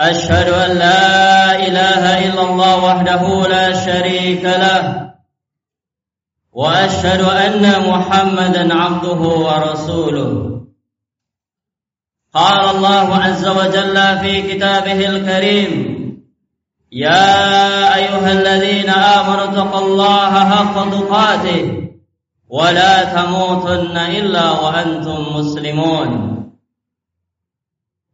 أشهد أن لا إله إلا الله وحده لا شريك له وأشهد أن محمدا عبده ورسوله. قال الله عز وجل في كتابه الكريم يا أيها الذين آمنوا اتقوا الله حق تقاته ولا تموتن إلا وأنتم مسلمون.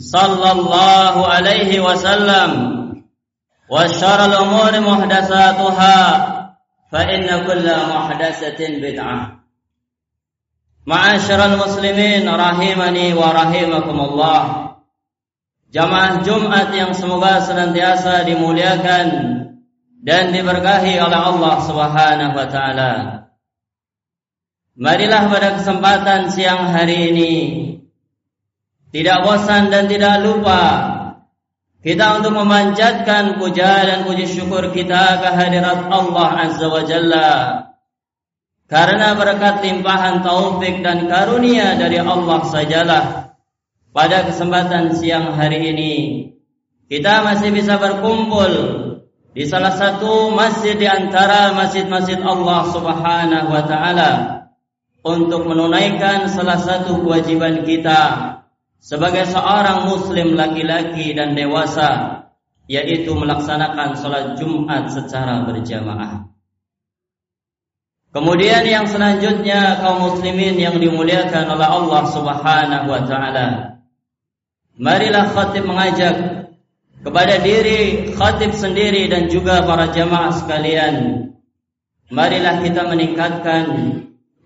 sallallahu alaihi wasallam. Wa syarrul umuri muhdatsatuha fa inna kulla muhdatsatin bid'ah. Ma'asyiral muslimin rahimani wa rahimakumullah. Jamaah Jumat yang semoga senantiasa dimuliakan dan diberkahi oleh Allah Subhanahu wa taala. Marilah pada kesempatan siang hari ini tidak bosan dan tidak lupa kita untuk memanjatkan puja dan puji syukur kita kehadirat Allah Azza wa Jalla. Karena berkat limpahan taufik dan karunia dari Allah sajalah pada kesempatan siang hari ini kita masih bisa berkumpul di salah satu masjid di antara masjid-masjid Allah Subhanahu wa taala untuk menunaikan salah satu kewajiban kita sebagai seorang muslim laki-laki dan dewasa yaitu melaksanakan sholat Jumat secara berjamaah. Kemudian yang selanjutnya kaum muslimin yang dimuliakan oleh Allah Subhanahu wa taala. Marilah khatib mengajak kepada diri khatib sendiri dan juga para jamaah sekalian. Marilah kita meningkatkan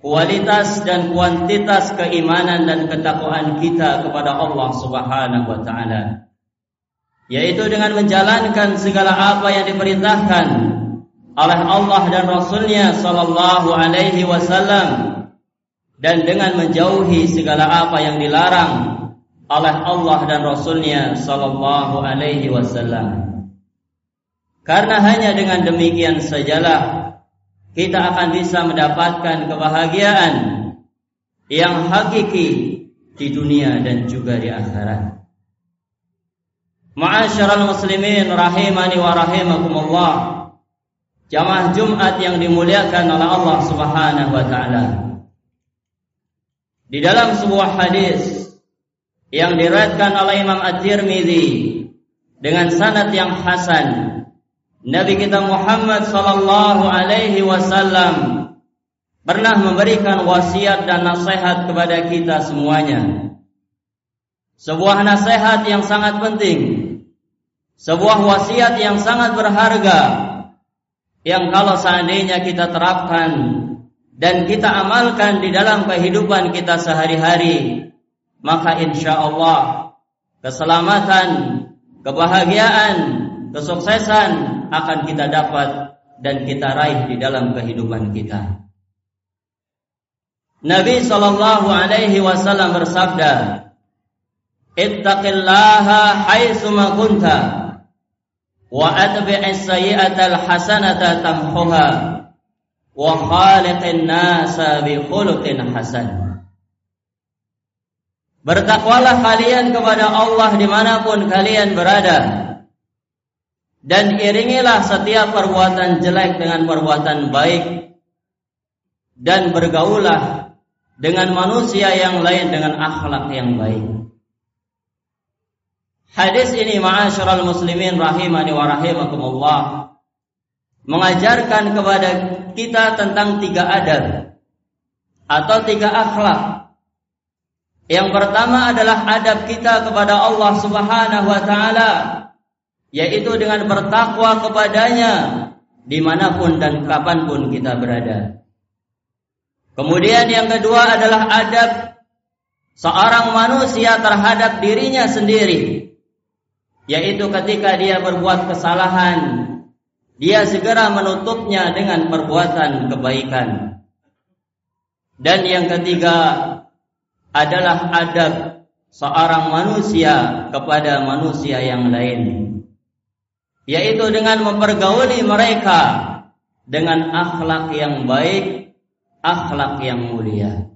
kualitas dan kuantitas keimanan dan ketakwaan kita kepada Allah Subhanahu wa taala. Yaitu dengan menjalankan segala apa yang diperintahkan oleh Allah dan Rasulnya sallallahu alaihi wasallam dan dengan menjauhi segala apa yang dilarang oleh Allah dan Rasulnya sallallahu alaihi wasallam. Karena hanya dengan demikian sajalah kita akan bisa mendapatkan kebahagiaan yang hakiki di dunia dan juga di akhirat. Ma'asyiral muslimin rahimani wa rahimakumullah. Jamaah Jumat yang dimuliakan oleh Allah Subhanahu wa taala. Di dalam sebuah hadis yang diriwayatkan oleh Imam At-Tirmizi dengan sanad yang hasan Nabi kita Muhammad sallallahu alaihi wasallam pernah memberikan wasiat dan nasihat kepada kita semuanya. Sebuah nasihat yang sangat penting. Sebuah wasiat yang sangat berharga yang kalau seandainya kita terapkan dan kita amalkan di dalam kehidupan kita sehari-hari, maka insya Allah keselamatan, kebahagiaan, kesuksesan akan kita dapat dan kita raih di dalam kehidupan kita. Nabi sallallahu alaihi wasallam bersabda, "Ittaqillaha haitsu ma kunta wa atbi'is sayyi'atal hasanata tamhuha wa khaliqin nasa bi khuluqin hasan." Bertakwalah kalian kepada Allah di mana pun kalian berada dan iringilah setiap perbuatan jelek dengan perbuatan baik dan bergaulah dengan manusia yang lain dengan akhlak yang baik. Hadis ini ma'asyiral muslimin rahimani wa rahimakumullah mengajarkan kepada kita tentang tiga adab atau tiga akhlak. Yang pertama adalah adab kita kepada Allah Subhanahu wa taala yaitu dengan bertakwa kepadanya di mana pun dan kapan pun kita berada. Kemudian yang kedua adalah adab seorang manusia terhadap dirinya sendiri, yaitu ketika dia berbuat kesalahan, dia segera menutupnya dengan perbuatan kebaikan. Dan yang ketiga adalah adab seorang manusia kepada manusia yang lain yaitu dengan mempergauli mereka dengan akhlak yang baik, akhlak yang mulia.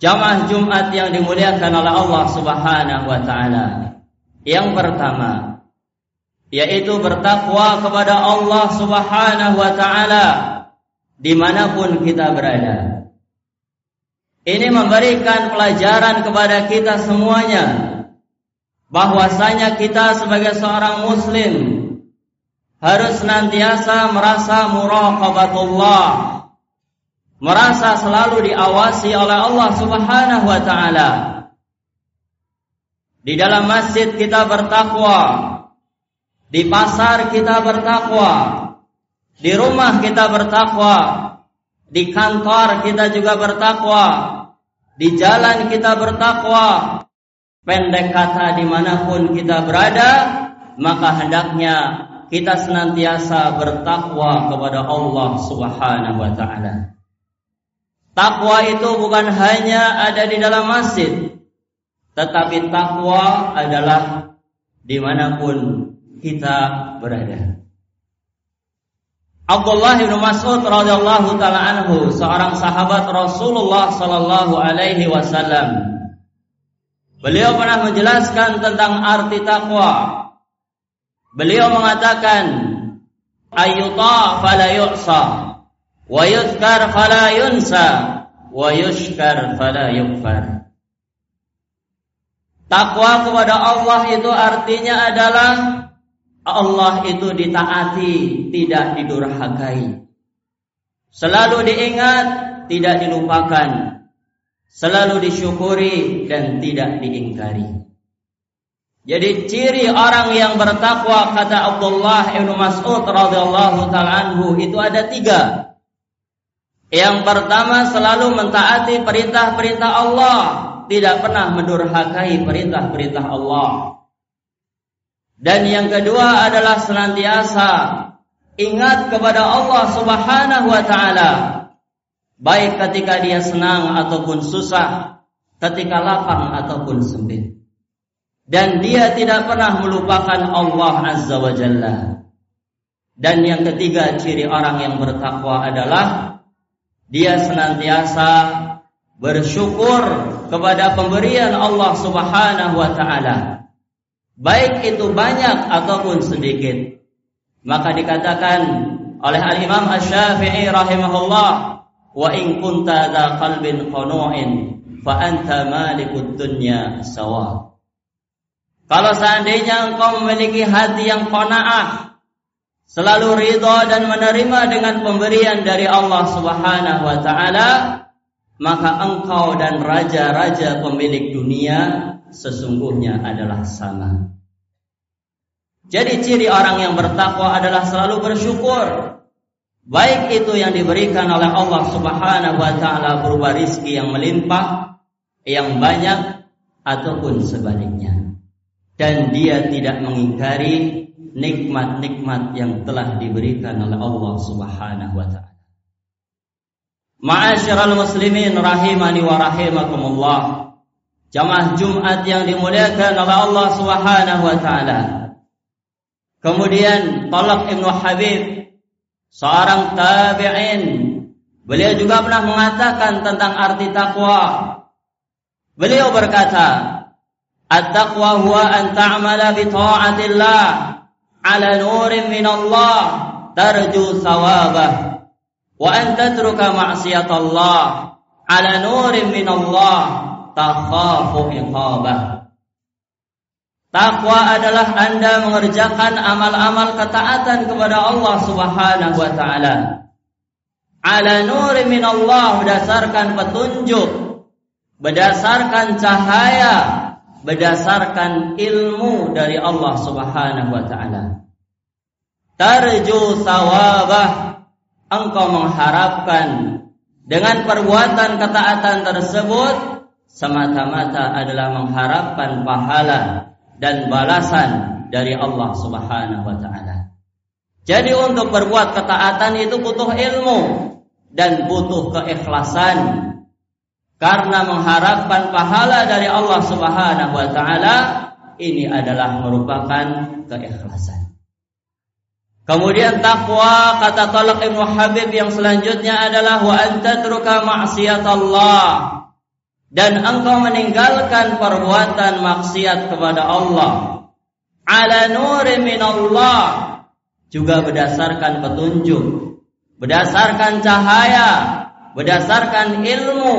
Jamaah Jumat yang dimuliakan oleh Allah Subhanahu wa taala. Yang pertama yaitu bertakwa kepada Allah Subhanahu wa taala di mana pun kita berada. Ini memberikan pelajaran kepada kita semuanya bahwasanya kita sebagai seorang muslim harus senantiasa merasa muraqabatullah merasa selalu diawasi oleh Allah Subhanahu wa taala. Di dalam masjid kita bertakwa di pasar kita bertakwa di rumah kita bertakwa di kantor kita juga bertakwa di jalan kita bertakwa Pendek kata di mana pun kita berada, maka hendaknya kita senantiasa bertakwa kepada Allah Subhanahu wa Ta'ala. Takwa itu bukan hanya ada di dalam masjid, tetapi takwa adalah di mana pun kita berada. Abdullah bin Mas'ud radhiyallahu taala anhu seorang sahabat Rasulullah sallallahu alaihi wasallam Beliau pernah menjelaskan tentang arti takwa. Beliau mengatakan, "Ayyuta fala yu'sa, wa yuzkar fala yunsa, wa yushkar fala yukfar." Takwa kepada Allah itu artinya adalah Allah itu ditaati, tidak didurhakai. Selalu diingat, tidak dilupakan selalu disyukuri dan tidak diingkari. Jadi ciri orang yang bertakwa kata Abdullah bin Mas'ud radhiyallahu taala itu ada tiga. Yang pertama selalu mentaati perintah-perintah Allah, tidak pernah mendurhakai perintah-perintah Allah. Dan yang kedua adalah senantiasa ingat kepada Allah Subhanahu wa taala baik ketika dia senang ataupun susah, ketika lapang ataupun sempit. Dan dia tidak pernah melupakan Allah Azza wa Jalla. Dan yang ketiga ciri orang yang bertakwa adalah dia senantiasa bersyukur kepada pemberian Allah Subhanahu wa taala. Baik itu banyak ataupun sedikit. Maka dikatakan oleh Al-Imam Asy-Syafi'i rahimahullah wa in kunta dha qalbin qanu'in fa anta malikud dunya sawa kalau seandainya engkau memiliki hati yang qanaah selalu ridha dan menerima dengan pemberian dari Allah Subhanahu wa taala maka engkau dan raja-raja pemilik dunia sesungguhnya adalah sama. Jadi ciri orang yang bertakwa adalah selalu bersyukur Baik itu yang diberikan oleh Allah Subhanahu wa taala berupa rizki yang melimpah, yang banyak ataupun sebaliknya. Dan dia tidak mengingkari nikmat-nikmat yang telah diberikan oleh Allah Subhanahu wa taala. Ma'asyiral muslimin rahimani wa rahimakumullah. Jamaah Jumat yang dimuliakan oleh Allah Subhanahu wa taala. Kemudian Talak Ibnu Habib seorang tabi'in. Beliau juga pernah mengatakan tentang arti takwa. Beliau berkata, "At-taqwa huwa an ta'mala bi ta'atillah 'ala nurin min Allah tarju thawabah wa an tatruka ma'siyatallah 'ala nurin min Allah takhafu iqabah." Takwa adalah Anda mengerjakan amal-amal ketaatan kepada Allah Subhanahu wa taala. Ala nuri min Allah berdasarkan petunjuk, berdasarkan cahaya, berdasarkan ilmu dari Allah Subhanahu wa taala. Tarju sawabah engkau mengharapkan dengan perbuatan ketaatan tersebut semata-mata adalah mengharapkan pahala dan balasan dari Allah Subhanahu wa taala. Jadi untuk berbuat ketaatan itu butuh ilmu dan butuh keikhlasan. Karena mengharapkan pahala dari Allah Subhanahu wa taala ini adalah merupakan keikhlasan. Kemudian takwa kata Talak Ibnu Habib yang selanjutnya adalah wa anta truka ma'siyat Allah dan engkau meninggalkan perbuatan maksiat kepada Allah. Ala nuri min Allah juga berdasarkan petunjuk. Berdasarkan cahaya. Berdasarkan ilmu.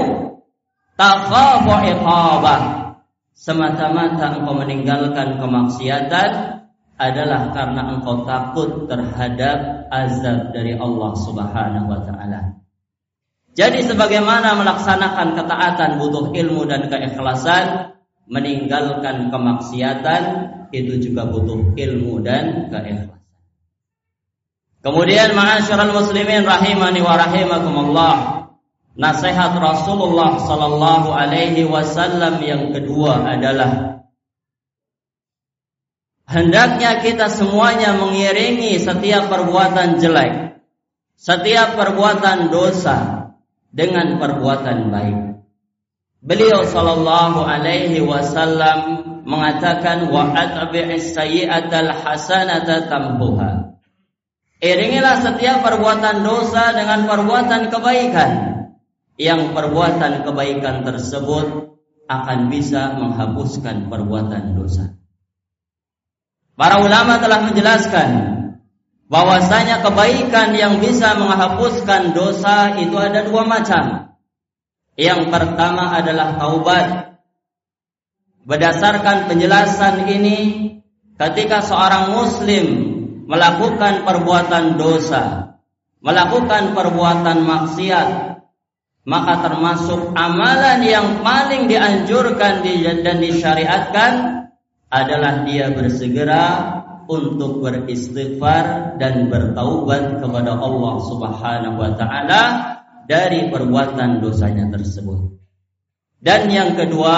Takhafu iqabah. Semata-mata engkau meninggalkan kemaksiatan adalah karena engkau takut terhadap azab dari Allah Subhanahu wa taala jadi sebagaimana melaksanakan ketaatan butuh ilmu dan keikhlasan, meninggalkan kemaksiatan itu juga butuh ilmu dan keikhlasan. Kemudian ma'asyiral muslimin rahimani wa rahimakumullah. Nasihat Rasulullah sallallahu alaihi wasallam yang kedua adalah hendaknya kita semuanya mengiringi setiap perbuatan jelek, setiap perbuatan dosa, dengan perbuatan baik. Beliau sallallahu alaihi wasallam mengatakan wa atbi'is sayyi'atal hasanata tambuha. Iringilah setiap perbuatan dosa dengan perbuatan kebaikan. Yang perbuatan kebaikan tersebut akan bisa menghapuskan perbuatan dosa. Para ulama telah menjelaskan bahwasanya kebaikan yang bisa menghapuskan dosa itu ada dua macam. Yang pertama adalah taubat. Berdasarkan penjelasan ini, ketika seorang muslim melakukan perbuatan dosa, melakukan perbuatan maksiat, maka termasuk amalan yang paling dianjurkan dan disyariatkan adalah dia bersegera untuk beristighfar dan bertaubat kepada Allah Subhanahu wa taala dari perbuatan dosanya tersebut. Dan yang kedua,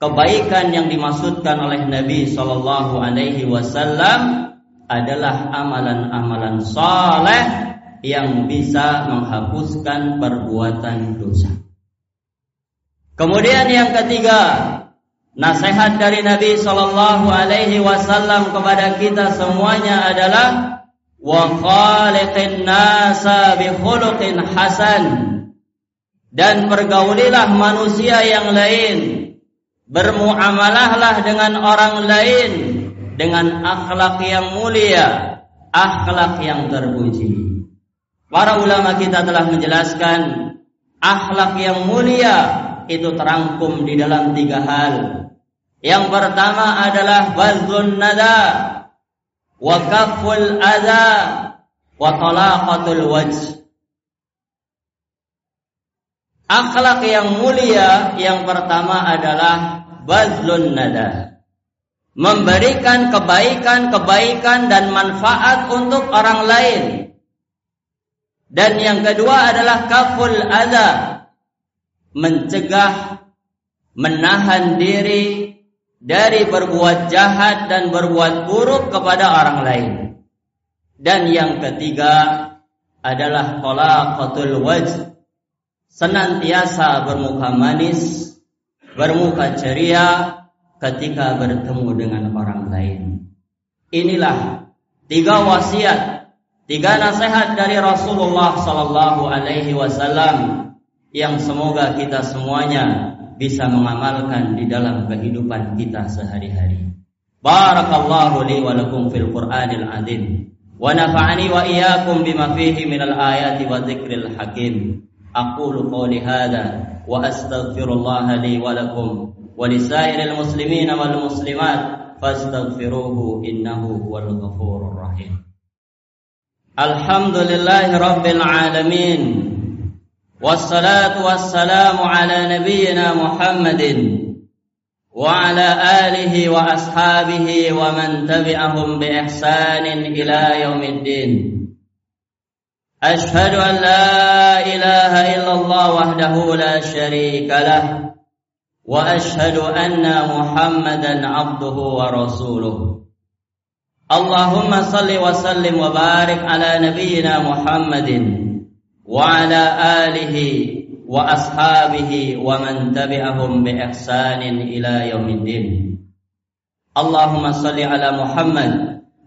kebaikan yang dimaksudkan oleh Nabi Shallallahu alaihi wasallam adalah amalan-amalan saleh yang bisa menghapuskan perbuatan dosa. Kemudian yang ketiga, Nasihat dari Nabi Shallallahu Alaihi Wasallam kepada kita semuanya adalah wa khaliqin nasa bi hasan. Dan pergaulilah manusia yang lain. Bermuamalahlah dengan orang lain dengan akhlak yang mulia akhlak yang terpuji. Para ulama kita telah menjelaskan akhlak yang mulia itu terangkum di dalam tiga hal yang pertama adalah bazlun nada wa kaful adha wa talaqatul. Akhlak yang mulia yang pertama adalah bazlun nada. Memberikan kebaikan-kebaikan dan manfaat untuk orang lain. Dan yang kedua adalah kaful adha. Mencegah, menahan diri dari berbuat jahat dan berbuat buruk kepada orang lain. Dan yang ketiga adalah talaqatul wajh, senantiasa bermuka manis, bermuka ceria ketika bertemu dengan orang lain. Inilah tiga wasiat, tiga nasihat dari Rasulullah sallallahu alaihi wasallam yang semoga kita semuanya bisa mengamalkan di dalam kehidupan kita sehari-hari. Barakallahu li wa lakum fil Qur'anil Adzim, wa nafa'ani wa iyyakum bima fihi minal ayati wa dzikril hakim. Aqulu qawli hadha wa astaghfirullah li wa lakum wa lisairil muslimin wal muslimat fastaghfiruhu innahu huwal ghafurur rahim. Alhamdulillahirabbil alamin. والصلاة والسلام على نبينا محمد وعلى آله وأصحابه ومن تبعهم بإحسان إلى يوم الدين. أشهد أن لا إله إلا الله وحده لا شريك له وأشهد أن محمدا عبده ورسوله. اللهم صل وسلم وبارك على نبينا محمد. وعلى آله وأصحابه ومن تبعهم بإحسان إلى يوم الدين. اللهم صل على محمد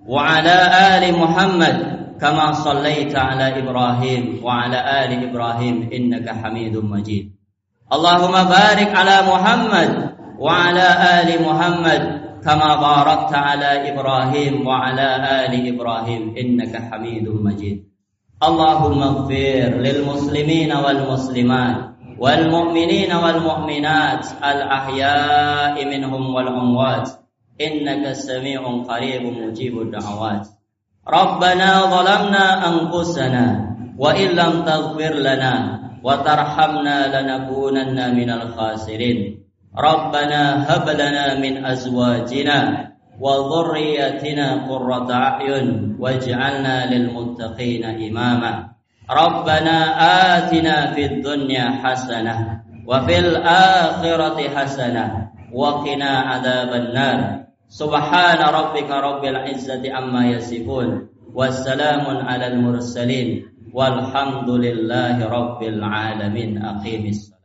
وعلى آل محمد كما صليت على إبراهيم وعلى آل إبراهيم إنك حميد مجيد. اللهم بارك على محمد وعلى آل محمد كما باركت على إبراهيم وعلى آل إبراهيم إنك حميد مجيد. Allahumma ighfir lil muslimina wal muslimat wal mu'minina wal mu'minat al ahya'i minhum wal amwat. Innaka samii'un qariibun mujibud da'awat. Rabbana zalamna anfusana wa illam taghfir lana wa tarhamna lanakunanna minal khasirin. Rabbana hab lana min azwajina وذريتنا قرة أعين واجعلنا للمتقين إماما. ربنا آتنا في الدنيا حسنة وفي الآخرة حسنة وقنا عذاب النار. سبحان ربك رب العزة عما يصفون والسلام على المرسلين والحمد لله رب العالمين. أقيم الصلاة.